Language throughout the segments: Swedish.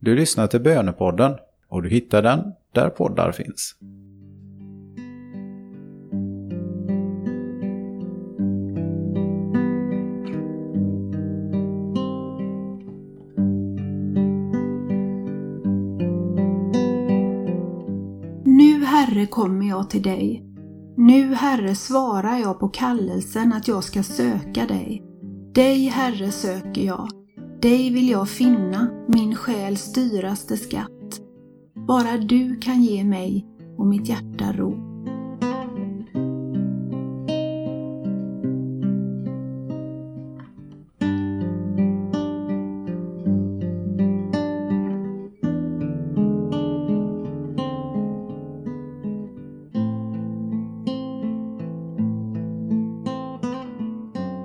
Du lyssnar till Bönepodden och du hittar den där poddar finns. Nu, Herre, kommer jag till dig. Nu, Herre, svarar jag på kallelsen att jag ska söka dig. Dig, Herre, söker jag. Dig vill jag finna, min själs dyraste skatt. Bara du kan ge mig och mitt hjärta ro.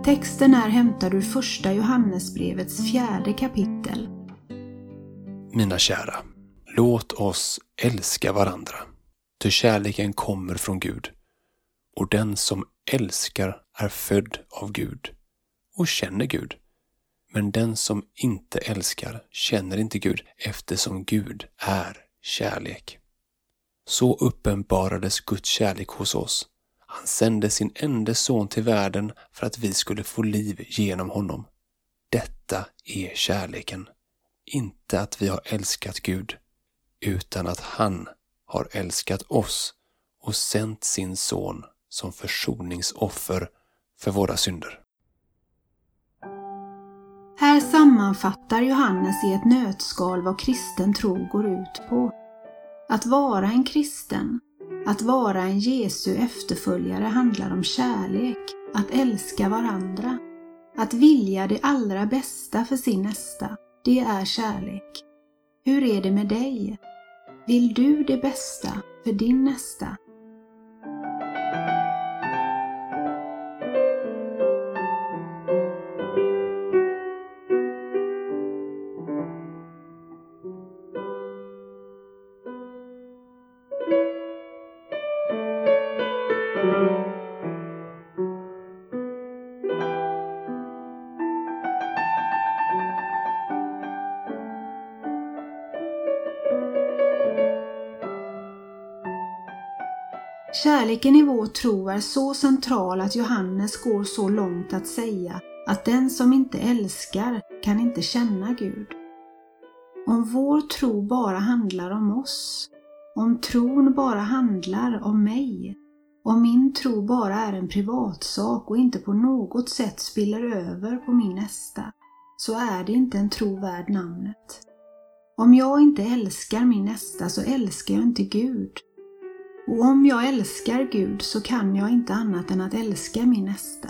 Texten är hämtad ur första Johannesbrevets fjärde kapitel. Mina kära, låt oss älska varandra, ty kärleken kommer från Gud. Och den som älskar är född av Gud och känner Gud. Men den som inte älskar känner inte Gud eftersom Gud är kärlek. Så uppenbarades Guds kärlek hos oss han sände sin enda son till världen för att vi skulle få liv genom honom. Detta är kärleken. Inte att vi har älskat Gud, utan att han har älskat oss och sänt sin son som försoningsoffer för våra synder. Här sammanfattar Johannes i ett nötskal vad kristen tro går ut på. Att vara en kristen att vara en Jesu efterföljare handlar om kärlek, att älska varandra. Att vilja det allra bästa för sin nästa, det är kärlek. Hur är det med dig? Vill du det bästa för din nästa? Kärleken i vår tro är så central att Johannes går så långt att säga att den som inte älskar kan inte känna Gud. Om vår tro bara handlar om oss, om tron bara handlar om mig, om min tro bara är en privatsak och inte på något sätt spiller över på min nästa, så är det inte en tro värd namnet. Om jag inte älskar min nästa så älskar jag inte Gud och om jag älskar Gud så kan jag inte annat än att älska min nästa.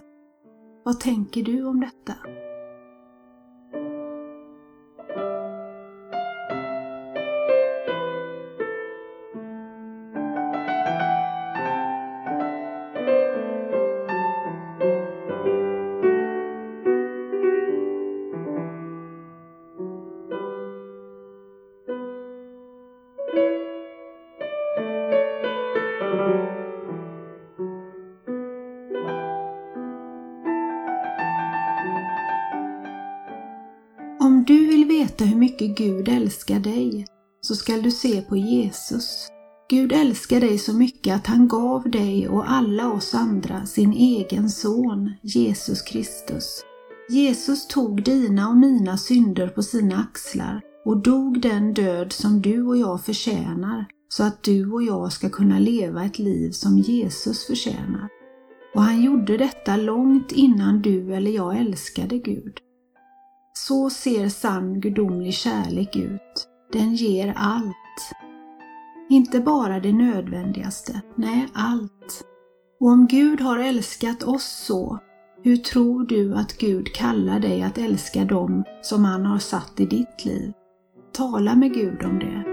Vad tänker du om detta? Du vill veta hur mycket Gud älskar dig så skall du se på Jesus. Gud älskar dig så mycket att han gav dig och alla oss andra sin egen son, Jesus Kristus. Jesus tog dina och mina synder på sina axlar och dog den död som du och jag förtjänar så att du och jag ska kunna leva ett liv som Jesus förtjänar. Och han gjorde detta långt innan du eller jag älskade Gud. Så ser sann gudomlig kärlek ut. Den ger allt. Inte bara det nödvändigaste, nej allt. Och om Gud har älskat oss så, hur tror du att Gud kallar dig att älska dem som han har satt i ditt liv? Tala med Gud om det.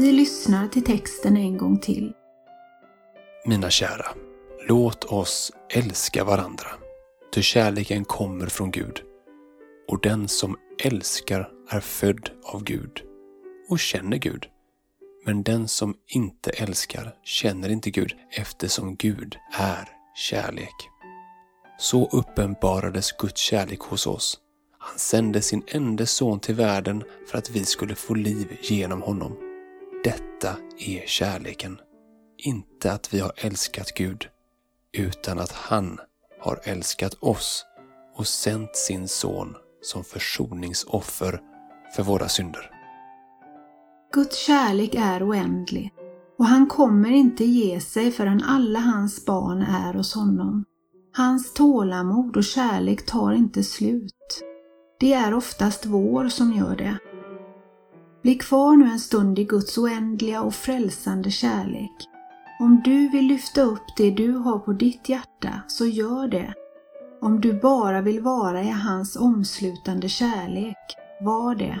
Vi lyssnar till texten en gång till. Mina kära, låt oss älska varandra, ty kärleken kommer från Gud. Och den som älskar är född av Gud och känner Gud. Men den som inte älskar känner inte Gud eftersom Gud är kärlek. Så uppenbarades Guds kärlek hos oss. Han sände sin enda son till världen för att vi skulle få liv genom honom. Detta är kärleken. Inte att vi har älskat Gud, utan att han har älskat oss och sänt sin son som försoningsoffer för våra synder. Guds kärlek är oändlig och han kommer inte ge sig förrän alla hans barn är hos honom. Hans tålamod och kärlek tar inte slut. Det är oftast vår som gör det. Bli kvar nu en stund i Guds oändliga och frälsande kärlek. Om du vill lyfta upp det du har på ditt hjärta, så gör det. Om du bara vill vara i hans omslutande kärlek, var det.